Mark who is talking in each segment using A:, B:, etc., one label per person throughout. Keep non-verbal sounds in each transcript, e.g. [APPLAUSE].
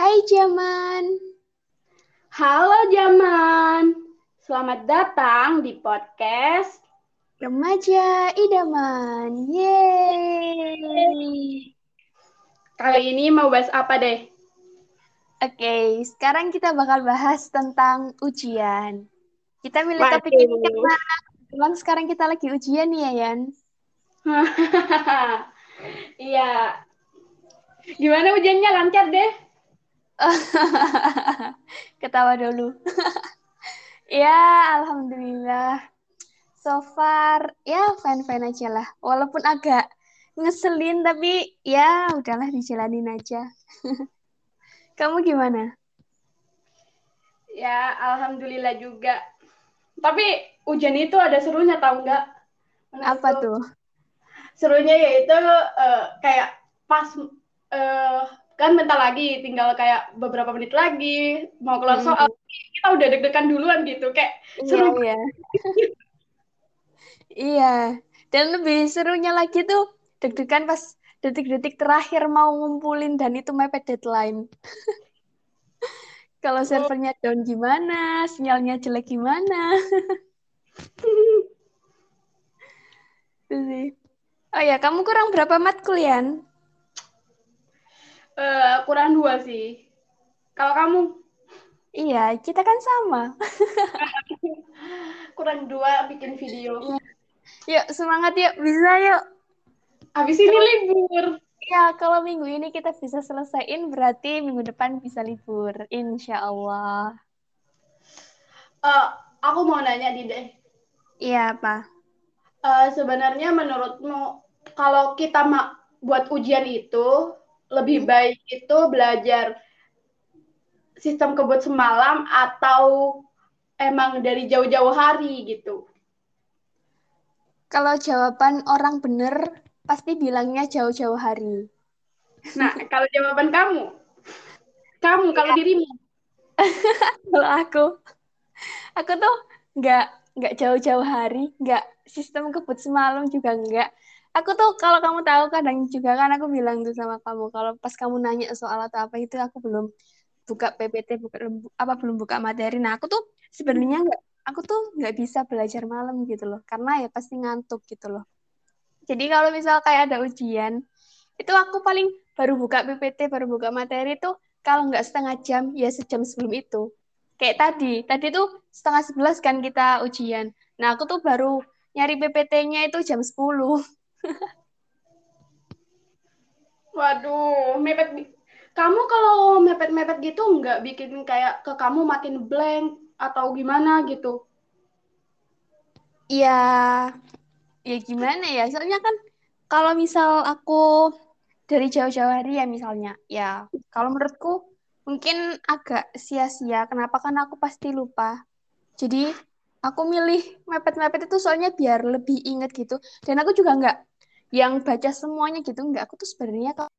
A: Hai Jaman.
B: Halo Jaman. Selamat datang di podcast
A: Remaja Idaman. Yeay.
B: Kali ini mau bahas apa deh?
A: Oke, sekarang kita bakal bahas tentang ujian. Kita milih topik ini karena kebetulan sekarang kita lagi ujian nih ya, Yan. [LAUGHS]
B: Iya. Gimana ujiannya lancar deh? [LAUGHS]
A: Ketawa dulu. [LAUGHS] ya, alhamdulillah. So far, ya fine-fine aja lah. Walaupun agak ngeselin, tapi ya udahlah dijalanin aja. [LAUGHS] Kamu gimana?
B: Ya, alhamdulillah juga. Tapi ujian itu ada serunya tahu nggak?
A: Apa tuh?
B: Serunya yaitu eh, kayak pas eh, kan bentar lagi, tinggal kayak beberapa menit lagi mau keluar
A: Mm-mm.
B: soal, kita udah deg-degan duluan gitu, kayak
A: Iya,
B: seru
A: iya. Iya. Dan lebih serunya lagi tuh deg-degan pas detik-detik terakhir mau ngumpulin dan itu mepet deadline. [LAUGHS] Kalau servernya down gimana, sinyalnya jelek gimana. [LAUGHS] Oh ya, kamu kurang berapa matkul, Yan?
B: Eh, kurang dua sih. Kalau kamu
A: Iya, kita kan sama. [LAUGHS]
B: kurang dua bikin video.
A: Yuk, semangat yuk. Bisa yuk.
B: Habis ini libur.
A: Ya, kalau minggu ini kita bisa selesaiin, berarti minggu depan bisa libur. Insya Allah.
B: Eh, aku mau nanya di deh.
A: Iya, apa?
B: Eh, sebenarnya menurutmu kalau kita buat ujian itu lebih baik itu belajar sistem kebut semalam atau emang dari jauh-jauh hari gitu?
A: Kalau jawaban orang bener, pasti bilangnya jauh-jauh hari.
B: Nah, [LAUGHS] kalau jawaban kamu, kamu kalau dirimu, [LAUGHS]
A: Kalau aku, aku tuh nggak nggak jauh-jauh hari, nggak sistem kebut semalam juga nggak. Aku tuh kalau kamu tahu kadang juga kan aku bilang tuh sama kamu kalau pas kamu nanya soal atau apa itu aku belum buka PPT, buka apa belum buka materi. Nah aku tuh sebenarnya nggak, aku tuh nggak bisa belajar malam gitu loh, karena ya pasti ngantuk gitu loh. Jadi kalau misal kayak ada ujian, itu aku paling baru buka PPT, baru buka materi tuh kalau nggak setengah jam, ya sejam sebelum itu. Kayak tadi, tadi tuh setengah sebelas kan kita ujian. Nah, aku tuh baru nyari PPT-nya itu jam 10. [LAUGHS]
B: waduh, mepet. Kamu kalau mepet-mepet gitu nggak bikin kayak ke kamu makin blank atau gimana gitu?
A: Ya, ya gimana ya? Soalnya kan kalau misal aku dari jauh-jauh hari ya misalnya, ya kalau menurutku mungkin agak sia-sia. Kenapa? Karena aku pasti lupa. Jadi aku milih mepet-mepet itu soalnya biar lebih inget gitu. Dan aku juga nggak yang baca semuanya gitu. Nggak, aku tuh sebenarnya kalau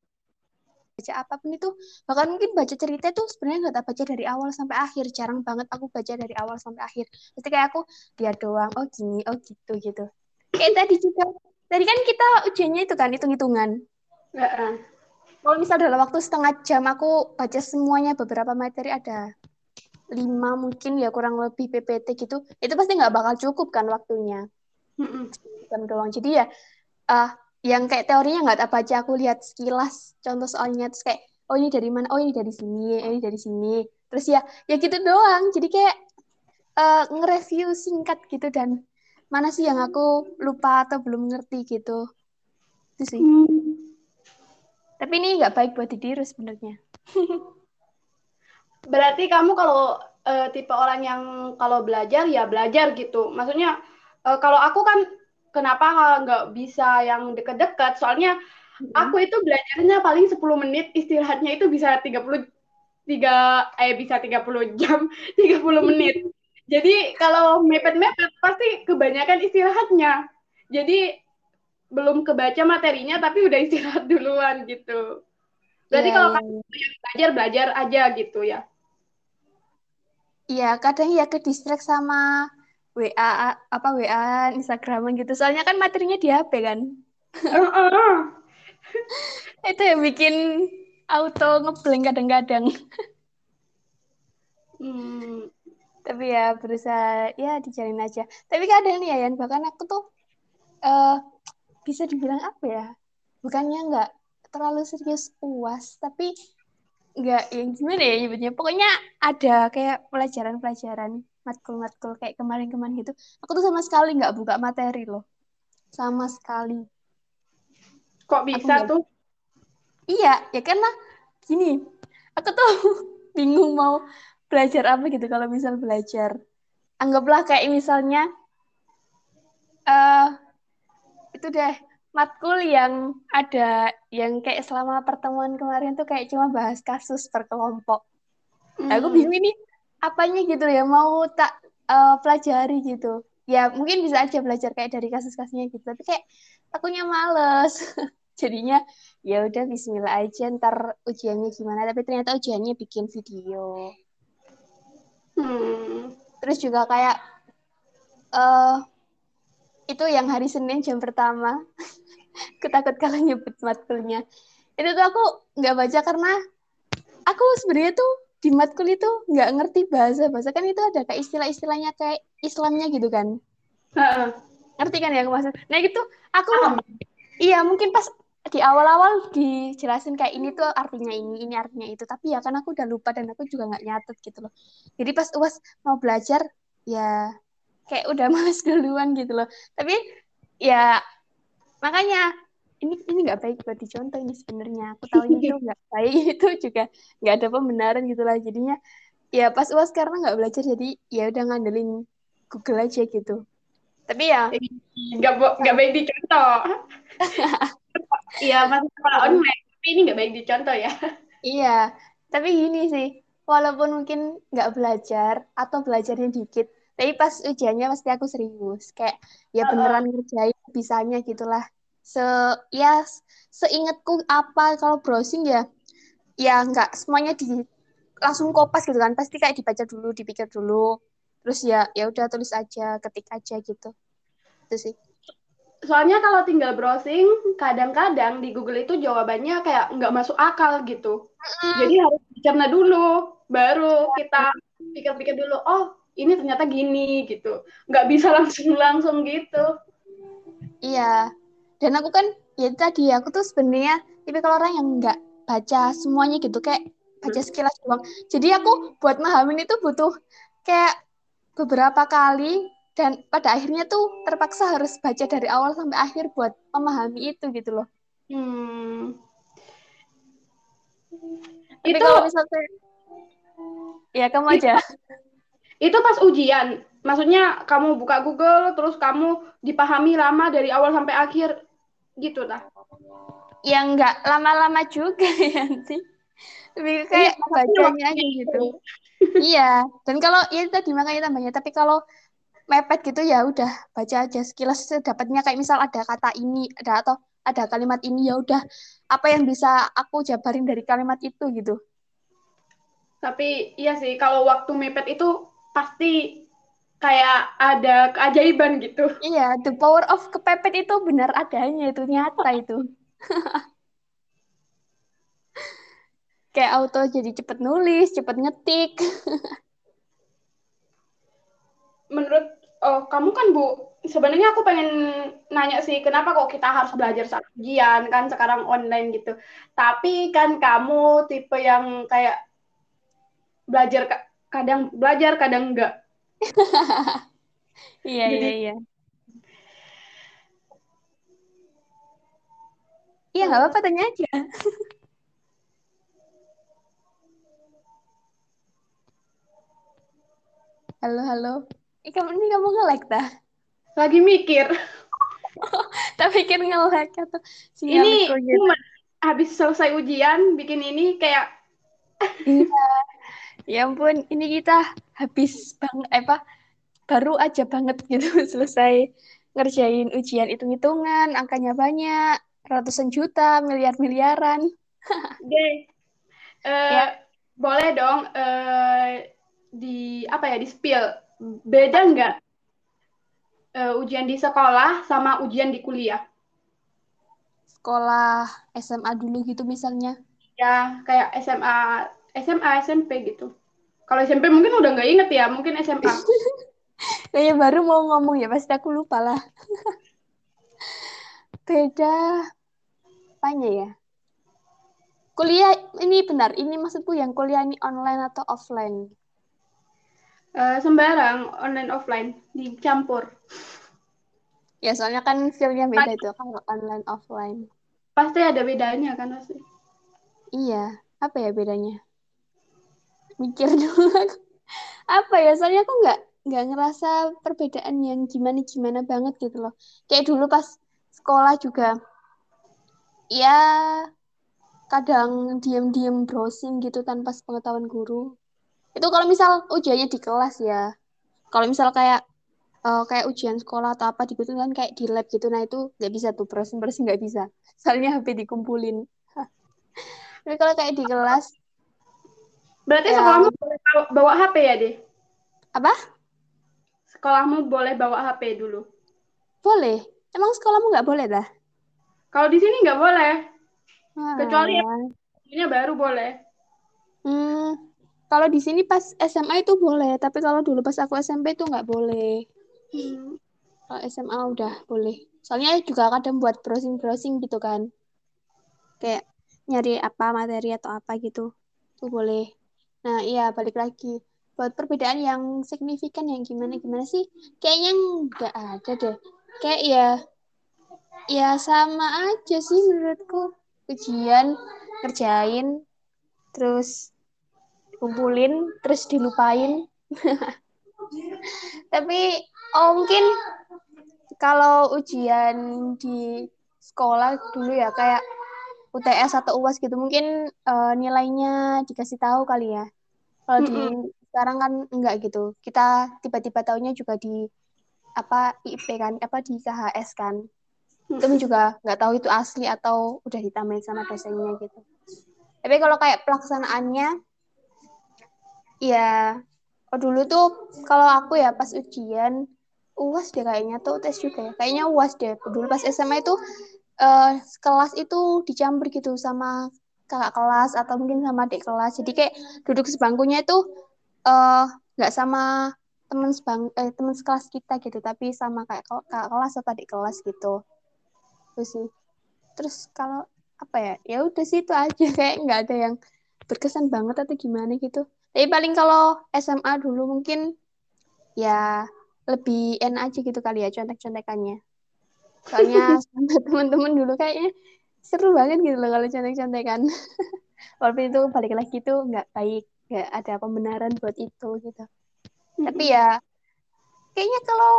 A: baca apa pun itu, bahkan mungkin baca cerita itu sebenarnya nggak tak baca dari awal sampai akhir. Jarang banget aku baca dari awal sampai akhir. Pasti kayak aku lihat doang, oh gini, oh gitu gitu. Kayak tadi juga, tadi kan kita ujiannya itu kan hitung-hitungan.
B: Heeh.
A: Kalau misal dalam waktu setengah jam aku baca semuanya beberapa materi ada lima mungkin ya kurang lebih PPT gitu, itu pasti nggak bakal cukup kan waktunya jam doang. Jadi ya eh yang kayak teorinya nggak tak baca, aku lihat sekilas contoh soalnya terus kayak oh ini dari mana? Oh ini dari sini, ini dari sini. Terus ya ya gitu doang. Jadi kayak eh, nge-review singkat gitu dan mana sih yang aku lupa atau belum ngerti gitu. Itu sih.
B: Hmm.
A: Tapi ini nggak baik buat diri sebenarnya. [LAUGHS]
B: Berarti kamu kalau eh, tipe orang yang kalau belajar ya belajar gitu. Maksudnya eh, kalau aku kan kenapa nggak bisa yang deket-deket? Soalnya aku itu belajarnya paling 10 menit, istirahatnya itu bisa 30 tiga eh bisa 30 jam, [LAUGHS] 30 menit. Jadi kalau mepet-mepet pasti kebanyakan istirahatnya. Jadi belum kebaca materinya tapi udah istirahat [LAUGHS] duluan gitu. Berarti
A: Iya,
B: kalau
A: iya,
B: kamu
A: iya.
B: belajar belajar aja gitu ya.
A: Iya, kadang ya ke distract sama WA apa WA Instagram gitu. Soalnya kan materinya di HP kan. Itu yang bikin auto ngeblank kadang-kadang.
B: Hmm.
A: Tapi ya berusaha ya dijalin aja. Tapi kadang nih ya, Yan, bahkan aku tuh uh, bisa dibilang apa ya? Bukannya nggak terlalu serius uas, tapi nggak yang gimana ya nyebutnya. Pokoknya ada kayak pelajaran-pelajaran matkul-matkul kayak kemarin-kemarin gitu. Aku tuh sama sekali nggak buka materi loh. Sama sekali.
B: Kok bisa tuh?
A: Iya, ya karena gini, aku tuh [LAUGHS] bingung mau belajar apa gitu kalau misal belajar. Anggaplah kayak misalnya uh, itu deh matkul yang ada yang kayak selama pertemuan kemarin tuh kayak cuma bahas kasus per kelompok. Hmm. Aku bingung ini apanya gitu ya mau tak uh, pelajari gitu. Ya mungkin bisa aja belajar kayak dari kasus-kasusnya gitu, tapi kayak akunya males. [LAUGHS] Jadinya ya udah Bismillah aja ntar ujiannya gimana. Tapi ternyata ujiannya bikin video. Hmm. Terus juga kayak uh, itu yang hari Senin jam pertama. [LAUGHS] Ketakut kalau nyebut matkulnya. Itu tuh aku nggak baca karena aku sebenarnya tuh di matkul itu nggak ngerti bahasa bahasa kan itu ada kayak istilah-istilahnya kayak Islamnya gitu kan. Uh-uh. Ngerti kan ya maksud? Nah gitu aku uh. iya mungkin pas di awal-awal dijelasin kayak ini tuh artinya ini, ini artinya itu. Tapi ya kan aku udah lupa dan aku juga nggak nyatet gitu loh. Jadi pas uas mau belajar ya kayak udah [LAUGHS] males duluan gitu loh. Tapi ya makanya ini ini nggak baik buat dicontoh ini sebenarnya. Aku tahu ini tuh nggak [LAUGHS] baik itu juga nggak ada pembenaran gitu lah. Jadinya ya pas uas karena nggak belajar jadi ya udah ngandelin Google aja gitu. Tapi ya
B: nggak nggak baik dicontoh. [LAUGHS] Iya, masih sekolah online, tapi ini nggak baik dicontoh ya. [LAUGHS]
A: Iya, tapi gini sih, walaupun mungkin nggak belajar atau belajarnya dikit, tapi pas ujiannya pasti aku serius. Kayak ya beneran ngerjain bisanya gitulah. Se ya seingatku apa kalau browsing ya ya nggak semuanya di langsung kopas gitu kan. Pasti kayak dibaca dulu dipikir dulu. Terus ya ya udah tulis aja ketik aja gitu. Itu sih.
B: Soalnya kalau tinggal browsing kadang-kadang di Google itu jawabannya kayak nggak masuk akal gitu. Mm. jadi harus dicerna dulu baru kita pikir-pikir dulu oh ini ternyata gini gitu. Nggak bisa [LAUGHS] langsung langsung gitu.
A: Iya dan aku kan ya tadi aku tuh sebenarnya tapi kalau orang yang nggak baca semuanya gitu kayak baca sekilas doang jadi aku buat memahami itu butuh kayak beberapa kali dan pada akhirnya tuh terpaksa harus baca dari awal sampai akhir buat memahami itu gitu loh. Hmm. Tapi itu kalau misalnya ya kamu aja.
B: Itu pas ujian, maksudnya kamu buka Google terus kamu dipahami lama dari awal sampai akhir gitu lah.
A: Ya nggak lama-lama juga [LAUGHS] ya sih. Lebih kayak iya, bacanya aja gitu. [LAUGHS] iya, dan kalau ya tadi makanya tambahnya, tapi kalau mepet gitu ya udah baca aja sekilas dapatnya kayak misal ada kata ini ada atau ada kalimat ini ya udah apa yang bisa aku jabarin dari kalimat itu gitu.
B: Tapi iya sih kalau waktu mepet itu pasti kayak ada keajaiban gitu.
A: Iya, the power of kepepet itu benar adanya itu nyata itu. [LAUGHS] kayak auto jadi cepet nulis, cepet ngetik. [LAUGHS]
B: Menurut oh kamu kan Bu, sebenarnya aku pengen nanya sih kenapa kok kita harus belajar saat ujian kan sekarang online gitu. Tapi kan kamu tipe yang kayak belajar kadang belajar kadang enggak. [LAUGHS]
A: iya iya iya. Iya nggak apa-apa tanya aja. [LAUGHS] halo halo. Eh, kamu ini kamu nge-like dah?
B: Lagi mikir. [LAUGHS]
A: tak pikir nge-like atau
B: si Ini gitu. habis selesai ujian bikin ini kayak
A: Iya. Ya ampun, ini kita habis bang eh, apa baru aja banget gitu [LAUGHS] selesai ngerjain ujian hitung-hitungan, angkanya banyak, ratusan juta, miliar-miliaran. [LAUGHS]
B: Deh. Uh, ya. Boleh dong uh, di apa ya di spill beda nggak uh, ujian di sekolah sama ujian di kuliah?
A: Sekolah SMA dulu gitu misalnya.
B: ya kayak SMA SMA SMP gitu kalau SMP mungkin udah nggak inget ya mungkin SMA
A: Kayak [LAUGHS] baru mau ngomong ya pasti aku lupa lah. [LAUGHS] Beda apanya ya? Kuliah ini benar, ini maksudku yang kuliah ini online atau offline?
B: Uh, sembarang online offline dicampur.
A: Ya soalnya kan feelnya beda itu kalau online offline.
B: Pasti ada bedanya kan pasti.
A: Iya, apa ya bedanya? Mikir [LAUGHS] dulu aku. Apa ya? Soalnya aku nggak nggak ngerasa perbedaan yang gimana gimana banget gitu loh. Kayak dulu pas sekolah juga, ya kadang diam-diam browsing gitu tanpa pengetahuan guru. Itu kalau misal ujiannya di kelas ya. Kalau misal kayak uh, kayak ujian sekolah atau apa gitu kan kayak di lab gitu, nah itu nggak bisa tuh browsing browsing nggak bisa. [LAUGHS] Soalnya HP dikumpulin. [LAUGHS] Tapi kalau kayak di kelas,
B: berarti ya, sekolahmu boleh bawa HP ya deh?
A: Apa?
B: Sekolahmu boleh bawa HP dulu?
A: Boleh. Emang sekolahmu nggak boleh dah?
B: Kalau di sini nggak boleh. Ah. Kecuali ini baru boleh.
A: Hmm, kalau di sini pas SMA itu boleh, tapi kalau dulu pas aku SMP itu nggak boleh. Hmm. Kalau SMA udah boleh. Soalnya juga kadang buat browsing-browsing gitu kan. Kayak nyari apa materi atau apa gitu. Itu boleh. Nah, iya balik lagi. Buat perbedaan yang signifikan yang gimana-gimana sih? Kayaknya nggak ada deh. Kayak ya ya sama aja sih menurutku. Ujian, kerjain, terus kumpulin terus dilupain [LAUGHS] tapi oh mungkin kalau ujian di sekolah dulu ya kayak UTS atau UAS gitu mungkin uh, nilainya dikasih tahu kali ya. Kalau mm -hmm. di sekarang kan enggak gitu. Kita tiba-tiba tahunya juga di apa IP kan apa di KHS kan. Itu juga nggak tahu itu asli atau udah ditambahin sama dosennya gitu. Tapi kalau kayak pelaksanaannya ya oh dulu tuh kalau aku ya pas ujian uas deh kayaknya tuh tes juga ya. Kayaknya uas deh. Dulu pas SMA itu uh, kelas itu dicampur gitu sama kakak kelas atau mungkin sama adik kelas. Jadi kayak duduk sebangkunya itu eh, nggak uh, sama teman sebang eh, teman sekelas kita gitu tapi sama kayak kakak kelas atau adik kelas gitu. Terus sih. Terus kalau apa ya? Ya udah sih itu aja. [LAUGHS] Kayak nggak ada yang berkesan banget atau gimana gitu. Tapi paling kalau SMA dulu mungkin ya lebih enak aja gitu kali ya contek-contekannya. Soalnya sama teman-teman dulu kayaknya seru banget gitu loh kalau contek-contekan. [LAUGHS] Walaupun itu balik lagi itu nggak baik, nggak ada pembenaran buat itu gitu. Tapi ya kayaknya kalau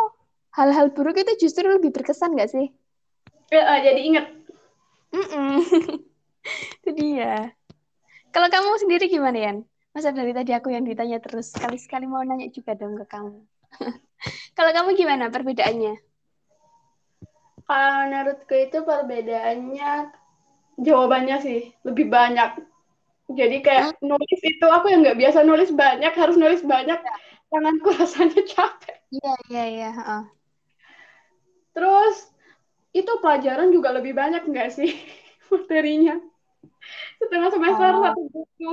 A: hal-hal buruk itu justru lebih berkesan nggak sih? [LAUGHS]
B: Ya, jadi inget.
A: Mm -mm. itu dia. Kalau kamu sendiri gimana, Yan? Masa dari tadi aku yang ditanya terus, sekali-sekali mau nanya juga dong ke kamu. [LAUGHS] Kalau kamu gimana perbedaannya?
B: Kalau menurutku itu perbedaannya jawabannya sih lebih banyak. Jadi kayak hmm? nulis itu aku yang nggak biasa nulis banyak, harus nulis banyak. Ya. Tanganku rasanya [LAUGHS] capek.
A: Iya, iya, iya. Uh.
B: Terus itu pelajaran juga lebih banyak nggak sih [LAUGHS] materinya? Setengah semester oh. satu buku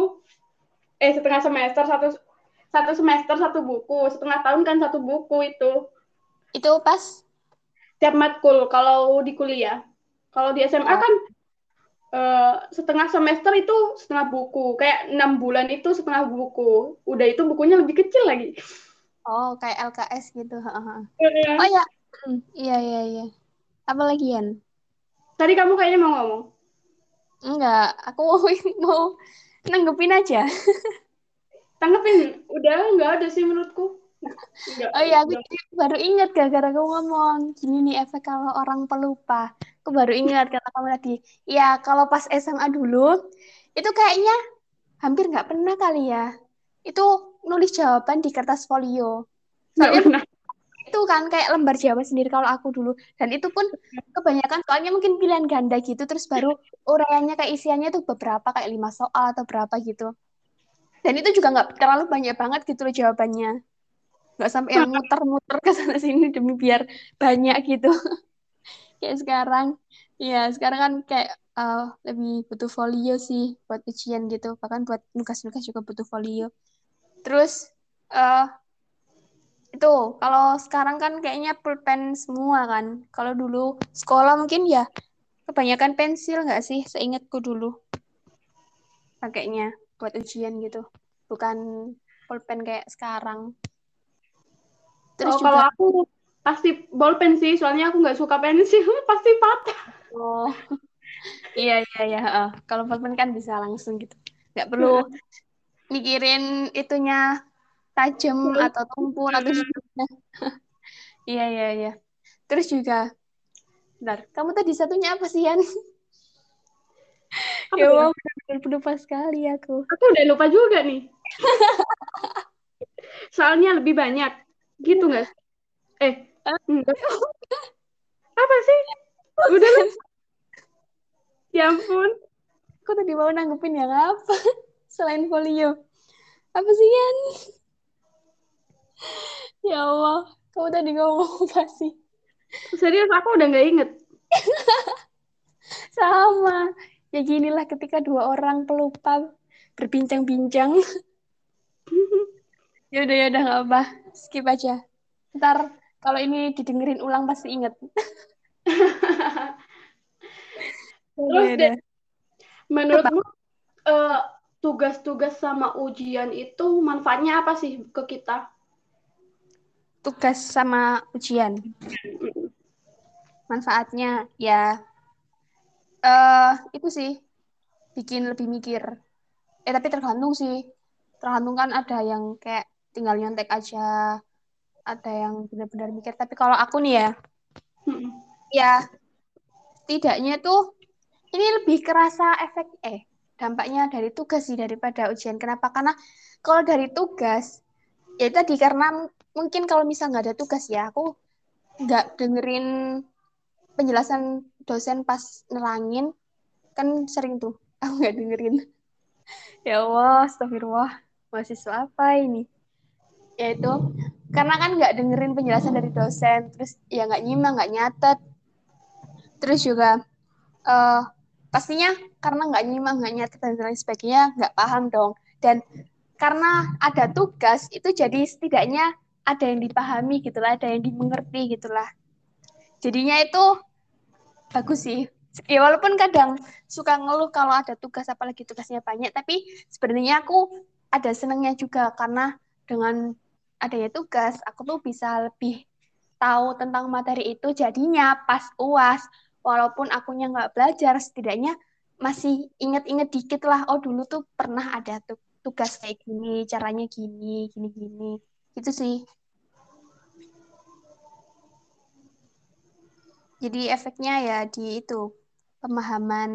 B: eh setengah semester satu satu semester satu buku setengah tahun kan satu buku itu
A: itu pas
B: tiap matkul kalau di kuliah. Kalau di SMA kan uh, setengah semester itu setengah buku. Kayak enam bulan itu setengah buku. Udah itu bukunya lebih kecil lagi.
A: Oh kayak LKS gitu yeah. oh ya hmm, iya iya iya. Apa lagi Yan?
B: Tadi kamu kayaknya mau ngomong.
A: Enggak aku [LAUGHS] mau nanggepin aja.
B: Tanggepin? Udah nggak ada sih menurutku
A: oh iya, aku baru ingat gara-gara kamu ngomong gini nih efek kalau orang pelupa. Aku baru ingat kata kamu tadi. Ya kalau pas SMA dulu itu kayaknya hampir nggak pernah kali ya. Itu nulis jawaban di kertas folio. Soalnya pernah. itu kan kayak lembar jawaban sendiri kalau aku dulu. Dan itu pun kebanyakan soalnya mungkin pilihan ganda gitu. Terus baru uraiannya kayak isiannya tuh beberapa kayak lima soal atau berapa gitu dan itu juga nggak terlalu banyak banget gitu loh jawabannya nggak sampai yang muter-muter ke sana sini demi biar banyak gitu. [LAUGHS] Kayak sekarang. Ya sekarang kan kayak uh, lebih butuh folio sih buat ujian gitu. Bahkan buat nugas-nugas juga butuh folio. Terus uh, itu kalau sekarang kan kayaknya pulpen semua kan. Kalau dulu sekolah mungkin ya kebanyakan pensil nggak sih? Seingatku dulu. Pakainya buat ujian gitu. Bukan pulpen kayak sekarang
B: terus oh, juga, kalau aku pasti bolpen sih soalnya aku nggak suka pensil [LAUGHS] pasti patah.
A: Oh. Iya iya iya uh, kalau pulpen kan bisa langsung gitu. Nggak perlu mikirin itunya tajam atau tumpul atau gimana. [LAUGHS] Iya iya iya. Terus juga Bentar, kamu tadi satunya apa sih, Yan? ya Allah, benar lupa sekali aku.
B: Aku udah lupa juga nih. [LAUGHS] Soalnya lebih banyak. Gitu nggak? Eh, enggak. Apa sih? Udah lah. Ya ampun.
A: Aku tadi mau nanggupin yang apa? [LAUGHS] Selain folio. Apa sih, Yan? Ya Allah, kamu tadi ngomong [LAUGHS] apa sih?
B: Serius aku udah nggak inget. [LAUGHS]
A: Sama. Ya ginilah ketika dua orang pelupa berbincang-bincang. ya udah ya udah nggak apa, skip aja. Ntar kalau ini didengerin ulang pasti inget. [LAUGHS]
B: Terus deh, menurutmu uh, tugas-tugas sama ujian itu manfaatnya apa sih ke kita?
A: Tugas sama ujian manfaatnya ya uh, itu sih bikin lebih mikir eh tapi tergantung sih tergantung kan ada yang kayak tinggal nyontek aja. Ada yang benar-benar mikir. Tapi kalau aku nih ya hmm. ya tidaknya tuh ini lebih kerasa efek eh dampaknya dari tugas sih daripada ujian. Kenapa? Karena kalau dari tugas ya tadi karena mungkin kalau misal nggak ada tugas ya aku nggak dengerin penjelasan dosen pas nerangin kan sering tuh [LAUGHS] aku nggak dengerin. Ya Allah astagfirullah mahasiswa apa ini ya itu. Karena kan nggak dengerin penjelasan dari dosen terus ya nggak nyimak nggak nyatet. Terus juga uh, pastinya karena nggak nyimak nggak nyatet dan lain sebagainya nggak paham dong. Dan karena ada tugas itu jadi setidaknya ada yang dipahami gitulah ada yang dimengerti gitulah. Jadinya itu bagus sih. Ya walaupun kadang suka ngeluh kalau ada tugas apalagi tugasnya banyak tapi sebenarnya aku ada senengnya juga karena dengan adanya tugas aku tuh bisa lebih tahu tentang materi itu jadinya pas uas walaupun akunya nggak belajar setidaknya masih inget-inget dikit lah oh dulu tuh pernah ada tugas kayak gini caranya gini gini gini. Gitu sih. Jadi efeknya ya di itu pemahaman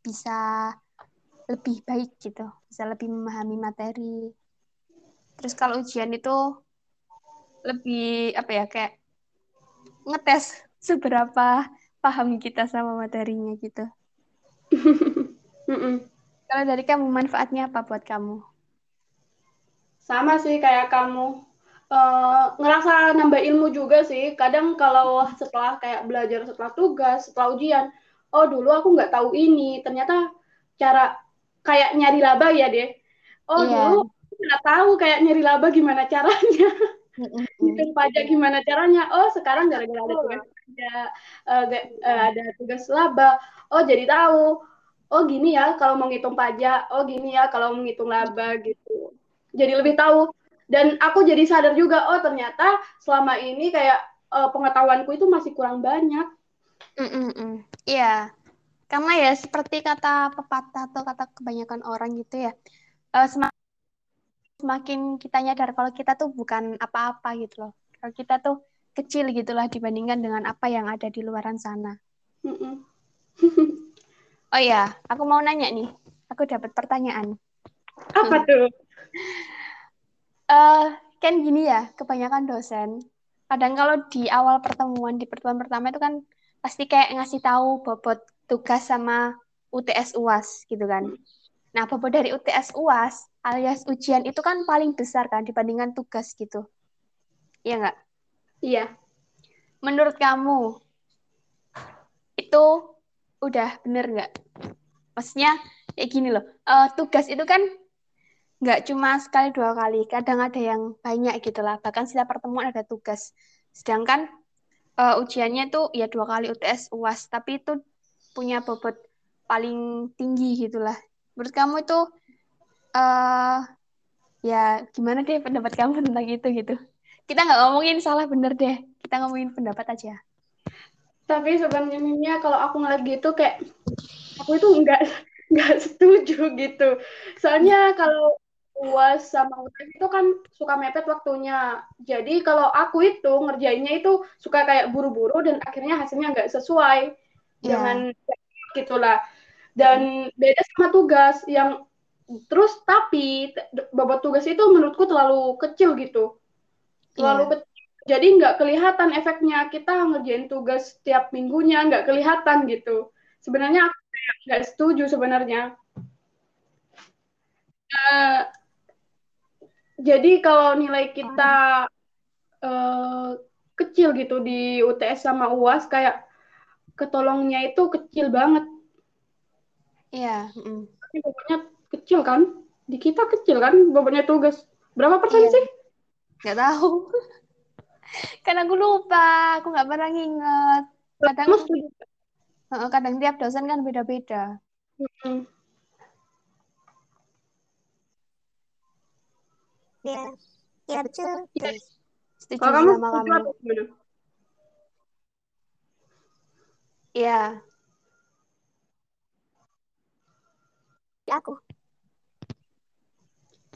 A: bisa lebih baik gitu, bisa lebih memahami materi. Terus kalau ujian itu lebih apa ya kayak ngetes seberapa paham kita sama materinya gitu. [LAUGHS] Kalau dari kamu manfaatnya apa buat kamu?
B: Sama sih kayak kamu uh, ngerasa nambah ilmu juga sih. Kadang kalau setelah kayak belajar setelah tugas, setelah ujian, oh dulu aku nggak tahu ini. Ternyata cara kayak nyari laba ya deh. Oh yeah. dulu nggak tahu kayak nyari laba gimana caranya. Hitung [LAUGHS] pajak gimana caranya? Oh sekarang gara-gara ada tugas ada, uh, uh, ada tugas laba. Oh jadi tahu. Oh gini ya kalau mau ngitung pajak. Oh gini ya kalau mau ngitung laba gitu. Jadi lebih tahu dan aku jadi sadar juga oh ternyata selama ini kayak uh, pengetahuanku itu masih kurang banyak
A: iya karena ya seperti kata pepatah atau kata kebanyakan orang gitu ya uh, semakin semakin kita nyadar kalau kita tuh bukan apa-apa gitu loh. Kalau kita tuh kecil gitulah dibandingkan dengan apa yang ada di luaran sana. [LAUGHS] Oh ya aku mau nanya nih. Aku dapat pertanyaan.
B: Apa tuh?
A: Uh, kan gini ya, kebanyakan dosen. Kadang kalau di awal pertemuan, di pertemuan pertama itu kan pasti kayak ngasih tahu bobot tugas sama UTS UAS gitu kan. Nah, bobot dari UTS UAS alias ujian itu kan paling besar kan dibandingkan tugas gitu. Iya nggak?
B: Iya.
A: Menurut kamu, itu udah bener nggak? Maksudnya kayak gini loh, uh, tugas itu kan nggak cuma sekali dua kali, kadang ada yang banyak gitu lah. Bahkan setiap pertemuan ada tugas. Sedangkan uh, ujiannya tuh ya dua kali UTS UAS, tapi itu punya bobot paling tinggi gitulah. Menurut kamu itu uh, ya gimana deh pendapat kamu tentang itu gitu? Kita nggak ngomongin salah bener deh, kita ngomongin pendapat aja.
B: Tapi sebenarnya kalau aku ngeliat gitu kayak aku itu nggak [LAUGHS] nggak setuju gitu. Soalnya kalau UAS sama UTS itu kan suka mepet waktunya. Jadi kalau aku itu ngerjainnya itu suka kayak buru-buru dan akhirnya hasilnya nggak sesuai yeah. dengan gitulah. Dan beda sama tugas yang terus tapi bobot tugas itu menurutku terlalu kecil gitu. Terlalu yeah. kecil. Jadi nggak kelihatan efeknya kita ngerjain tugas setiap minggunya nggak kelihatan gitu. Sebenarnya aku nggak setuju sebenarnya. Uh, jadi kalau nilai kita uh, kecil gitu di UTS sama UAS kayak ketolongnya itu kecil banget.
A: Iya. Mm.
B: Tapi bobotnya kecil kan? Di kita kecil kan bobotnya tugas. Berapa persen iya. sih?
A: Gak tahu. [LAUGHS] kan aku lupa, aku nggak pernah nginget. Kadang, kadang tiap dosen kan beda-beda. Hmm.
B: Iya, iya betul. Yes. Setuju Kalau sama kamu.
A: Iya.
B: Ya, aku.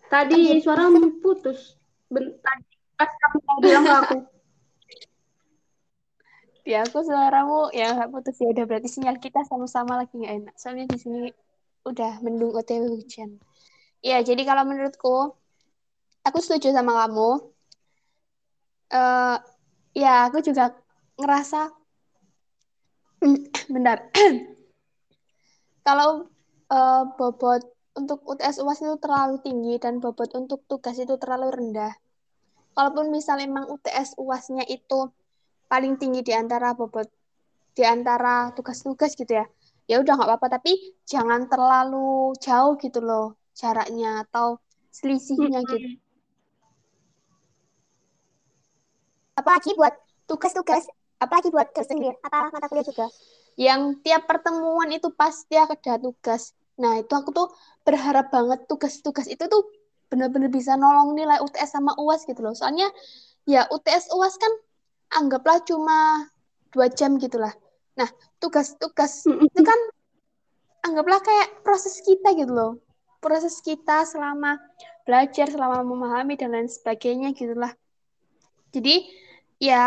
B: Tadi suaramu putus. Bentar. Pas kamu mau bilang ke aku. [LAUGHS]
A: Ya aku suaramu ya nggak putus ya udah berarti sinyal kita sama-sama lagi nggak enak. Soalnya di sini udah mendung OTW hujan. Ya jadi kalau menurutku aku setuju sama kamu. Uh, ya, aku juga ngerasa [CLEARS THROAT] benar. [CLEARS THROAT] Kalau uh, bobot untuk UTS UAS itu terlalu tinggi dan bobot untuk tugas itu terlalu rendah. Kalaupun misal memang UTS UASnya itu paling tinggi di antara bobot di antara tugas-tugas gitu ya. Ya udah nggak apa-apa, tapi jangan terlalu jauh gitu loh jaraknya atau selisihnya gitu.
B: apalagi buat tugas-tugas apalagi buat tersendiri apa mata kuliah juga
A: yang tiap pertemuan itu pasti ada tugas nah itu aku tuh berharap banget tugas-tugas itu tuh benar-benar bisa nolong nilai UTS sama UAS gitu loh. Soalnya ya UTS UAS kan anggaplah cuma dua jam gitulah nah tugas-tugas itu kan anggaplah kayak proses kita gitu loh. Proses kita selama belajar selama memahami dan lain sebagainya gitulah jadi ya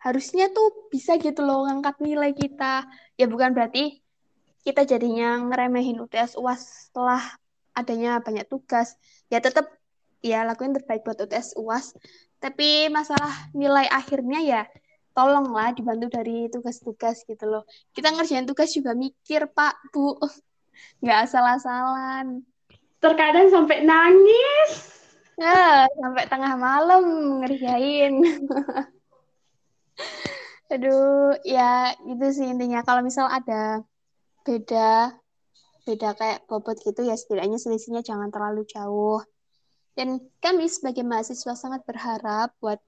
A: harusnya tuh bisa gitu loh ngangkat nilai kita. Ya bukan berarti kita jadinya ngeremehin UTS UAS setelah adanya banyak tugas. Ya tetap ya lakuin terbaik buat UTS UAS. Tapi masalah nilai akhirnya ya tolonglah dibantu dari tugas-tugas gitu loh. Kita ngerjain tugas juga mikir, Pak, Bu. [LAUGHS] Nggak asal-asalan.
B: Terkadang sampai nangis.
A: Ya, sampai tengah malam ngerjain. [LAUGHS] Aduh, ya gitu sih intinya. Kalau misal ada beda beda kayak bobot gitu ya setidaknya selisihnya jangan terlalu jauh. Dan kami sebagai mahasiswa sangat berharap buat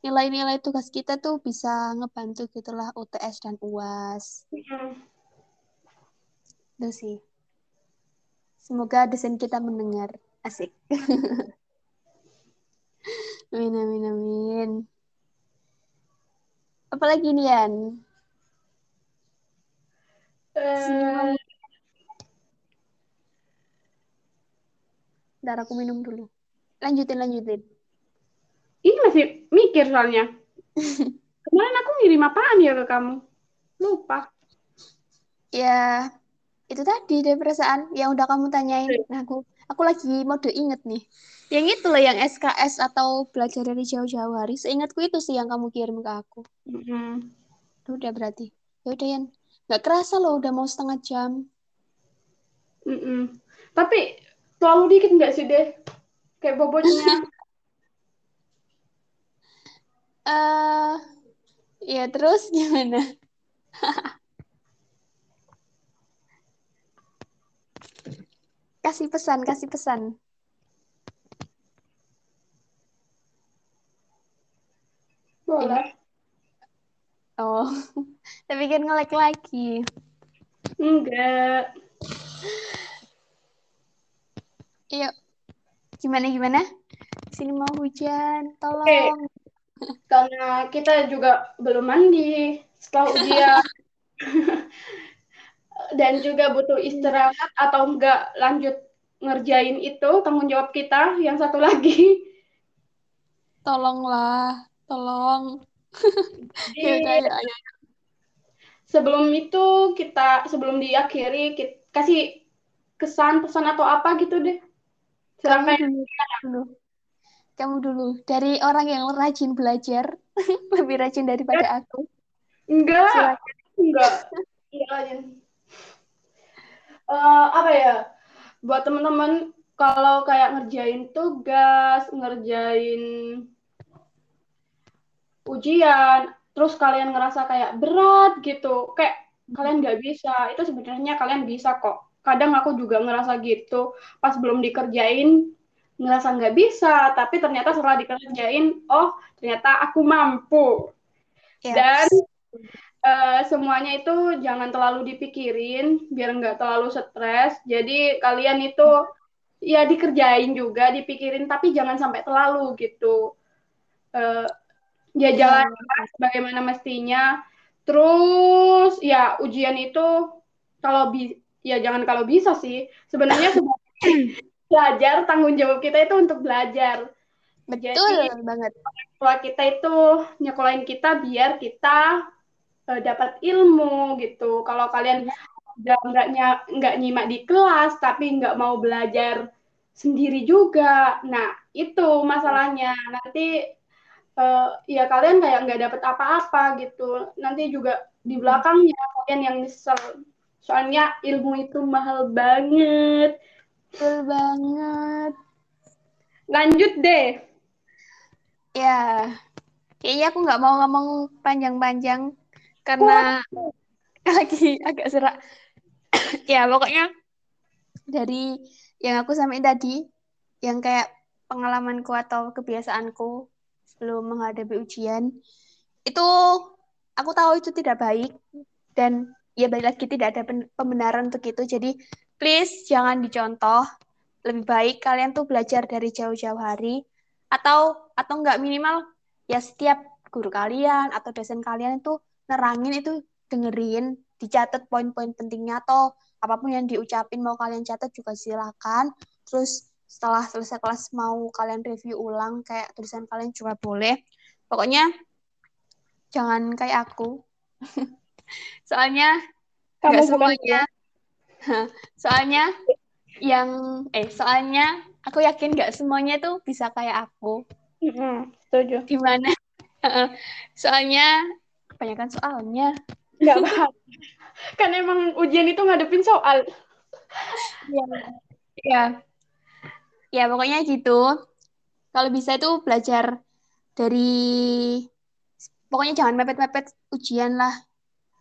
A: nilai-nilai tugas kita tuh bisa ngebantu gitulah UTS dan UAS. Itu sih. Semoga dosen kita mendengar. Asik. [LAUGHS] Amin, amin, amin. Apalagi nih, Yan? Uh... Ntar aku minum dulu. Lanjutin, lanjutin.
B: Ini masih mikir soalnya. [LAUGHS] Kemarin aku ngirim apaan ya ke kamu? Lupa.
A: Ya, itu tadi deh perasaan yang udah kamu tanyain. Nah, aku aku lagi mode inget nih. Yang itu loh yang SKS atau belajar dari jauh-jauh hari. Seingatku itu sih yang kamu kirim ke aku. Mm-hmm. Udah berarti. Ya udah Yan. Gak kerasa loh udah mau setengah jam.
B: Mm -mm. Tapi terlalu dikit nggak sih deh? Kayak bobotnya.
A: uh, ya terus gimana? [LAUGHS] kasih pesan, kasih pesan.
B: Boleh.
A: Oh. [LAUGHS] tapi kan ngelek lagi.
B: Enggak.
A: Yuk, gimana gimana? Sini mau hujan, tolong.
B: Oke. Karena kita juga belum mandi setelah ujian. [LAUGHS] Dan juga butuh istirahat atau enggak lanjut ngerjain itu tanggung jawab kita yang satu lagi.
A: Tolonglah, tolong.
B: Jadi, [LAUGHS]
A: Ya, ayo, ayo.
B: Sebelum itu kita sebelum diakhiri kita kasih kesan pesan atau apa gitu deh.
A: Kamu
B: Silakan.
A: dulu, dulu. Kamu dulu. Dari orang yang rajin belajar, [LAUGHS] lebih rajin daripada aku.
B: Enggak,
A: Silakan.
B: enggak, enggak aja. Eh, apa ya? Buat teman-teman kalau kayak ngerjain tugas, ngerjain ujian, terus kalian ngerasa kayak berat gitu, kayak kalian nggak bisa, itu sebenarnya kalian bisa kok. Kadang aku juga ngerasa gitu, pas belum dikerjain ngerasa nggak bisa, tapi ternyata setelah dikerjain, oh ternyata aku mampu.
A: Ya.
B: Dan eh, semuanya itu jangan terlalu dipikirin biar nggak terlalu stres. Jadi kalian itu ya dikerjain juga, dipikirin tapi jangan sampai terlalu gitu. Eh, ya jalan sebagaimana mestinya. Terus ya ujian itu kalau bi ya jangan kalau bisa sih. Sebenarnya [COUGHS] belajar tanggung jawab kita itu untuk belajar.
A: Betul
B: Jadi
A: banget.
B: tua kita itu nyekolahin kita biar kita eh, dapat ilmu gitu. Kalau kalian udah nggak nggak nyimak di kelas tapi nggak mau belajar sendiri juga, nah itu masalahnya. Nanti eh, ya kalian kayak nggak dapat apa-apa gitu. Nanti juga di belakangnya kalian yang nyesel. Soalnya ilmu itu mahal banget.
A: Betul banget.
B: Lanjut deh.
A: Ya, kayaknya aku nggak mau ngomong panjang-panjang karena [LAUGHS] lagi agak serak. [COUGHS] Ya, pokoknya dari yang aku sampaikan tadi, yang kayak pengalamanku atau kebiasaanku sebelum menghadapi ujian, itu aku tahu itu tidak baik dan ya balik lagi tidak ada pembenaran untuk itu. Jadi please jangan dicontoh. Lebih baik kalian tuh belajar dari jauh-jauh hari atau atau enggak minimal ya setiap guru kalian atau dosen kalian itu nerangin itu dengerin, dicatat poin-poin pentingnya atau apa pun yang diucapin mau kalian catat juga silakan. Terus setelah selesai kelas mau kalian review ulang kayak tulisan kalian juga boleh. Pokoknya jangan kayak aku. [LAUGHS] Soalnya
B: Kamu
A: nggak semuanya. [LAUGHS] Soalnya yang eh soalnya aku yakin nggak semuanya tuh bisa kayak aku.
B: Setuju.
A: Gimana? [LAUGHS] Soalnya kebanyakan soalnya.
B: Nggak paham. kan emang ujian itu ngadepin soal.
A: Iya. Ya. Ya, pokoknya gitu. Kalau bisa itu belajar dari pokoknya jangan mepet-mepet ujian lah.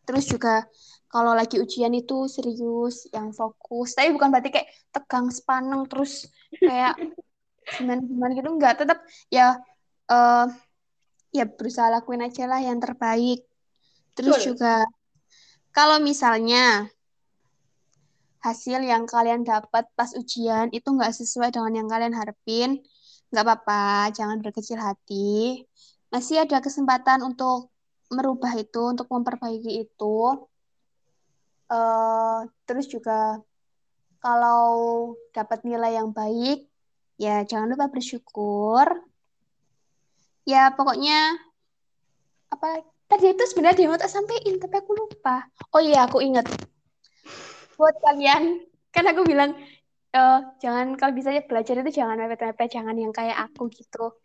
A: Terus juga kalau lagi ujian itu serius, yang fokus. Tapi bukan berarti kayak tegang sepaneng terus kayak [LAUGHS] gimana-gimana gitu enggak, tetap ya eh ya berusaha lakuin aja lah yang terbaik. Terus
B: Betul.
A: juga kalau misalnya hasil yang kalian dapat pas ujian itu nggak sesuai dengan yang kalian harapin, nggak apa-apa, jangan berkecil hati. Masih ada kesempatan untuk merubah itu, untuk memperbaiki itu. Eh, terus juga kalau dapat nilai yang baik, ya jangan lupa bersyukur. Ya pokoknya apa tadi itu sebenarnya dia mau tak sampein tapi aku lupa. Oh iya aku ingat. Buat kalian kan aku bilang eh, jangan kalau bisa ya belajar itu jangan mepet-mepet, jangan yang kayak aku gitu.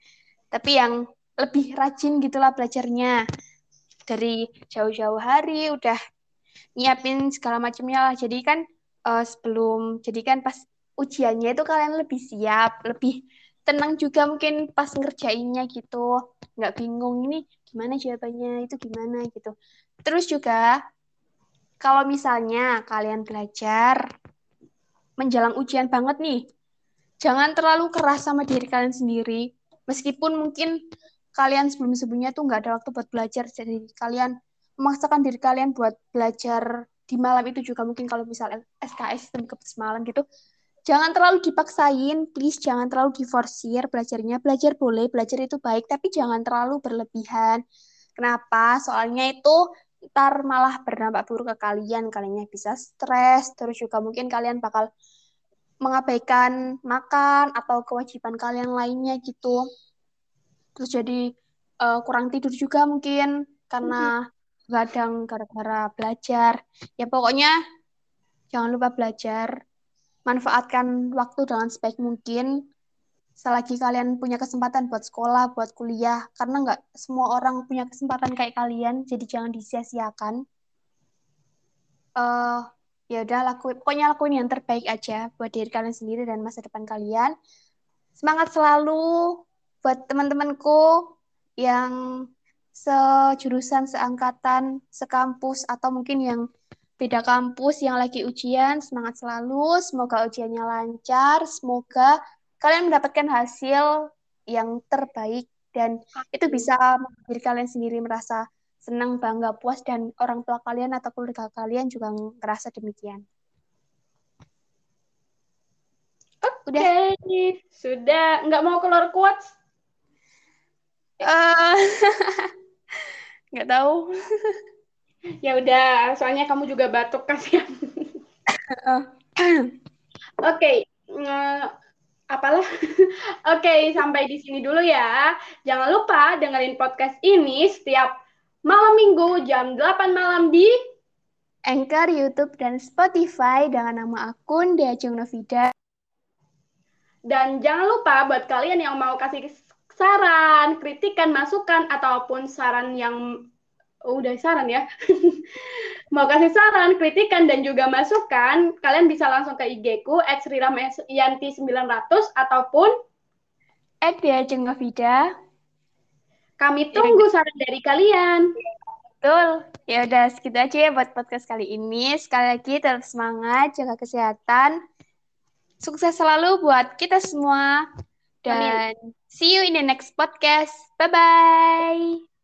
A: Tapi yang lebih rajin gitulah belajarnya. Dari jauh-jauh hari udah nyiapin segala macamnya lah. Jadi kan eh, sebelum jadi kan pas ujiannya itu kalian lebih siap, lebih tenang juga mungkin pas ngerjainnya gitu. Nggak bingung ini gimana jawabannya, itu gimana gitu. Terus juga kalau misalnya kalian belajar menjelang ujian banget nih. Jangan terlalu keras sama diri kalian sendiri. Meskipun mungkin kalian sebelum-sebelumnya tuh nggak ada waktu buat belajar, jadi kalian memaksakan diri kalian buat belajar di malam itu juga mungkin kalau misalnya SKS sistem kepes malam gitu jangan terlalu dipaksain please jangan terlalu diforsir belajarnya belajar boleh belajar itu baik tapi jangan terlalu berlebihan kenapa soalnya itu ntar malah berdampak buruk ke kalian kaliannya bisa stres terus juga mungkin kalian bakal mengabaikan makan atau kewajiban kalian lainnya gitu terus jadi uh, kurang tidur juga mungkin karena gadang gara-gara belajar. Ya pokoknya jangan lupa belajar. Manfaatkan waktu dengan sebaik mungkin. Selagi kalian punya kesempatan buat sekolah, buat kuliah, karena nggak semua orang punya kesempatan kayak kalian, jadi jangan disia-siakan. Uh, ya udah lakuin, pokoknya lakuin yang terbaik aja buat diri kalian sendiri dan masa depan kalian. Semangat selalu buat teman-temanku yang sejurusan, seangkatan, sekampus, atau mungkin yang beda kampus yang lagi ujian, semangat selalu, semoga ujiannya lancar, semoga kalian mendapatkan hasil yang terbaik dan itu bisa menjadi kalian sendiri merasa senang, bangga, puas dan orang tua kalian atau keluarga kalian juga ngerasa demikian.
B: Oke, okay. sudah nggak mau keluar kuat?
A: Uh, [LAUGHS] nggak tahu
B: ya udah soalnya kamu juga batuk kasihan [LAUGHS] oke okay. Apalah [LAUGHS] oke okay, sampai di sini dulu ya jangan lupa dengerin podcast ini setiap malam minggu jam 8 malam di
A: Anchor, YouTube, dan Spotify dengan nama akun Deajung Novida.
B: Dan jangan lupa buat kalian yang mau kasih saran, kritikan, masukan, ataupun saran yang oh, udah saran ya. [LAUGHS] Mau kasih saran, kritikan, dan juga masukan, kalian bisa langsung ke IG ku, @sriramayanti900, ataupun
A: @diajengavida.
B: Kami tunggu saran dari kalian.
A: Betul. Ya udah segitu aja ya buat podcast kali ini. Sekali lagi tetap semangat, jaga kesehatan. Sukses selalu buat kita semua. Dan Amin. see you in the next podcast. Bye-bye.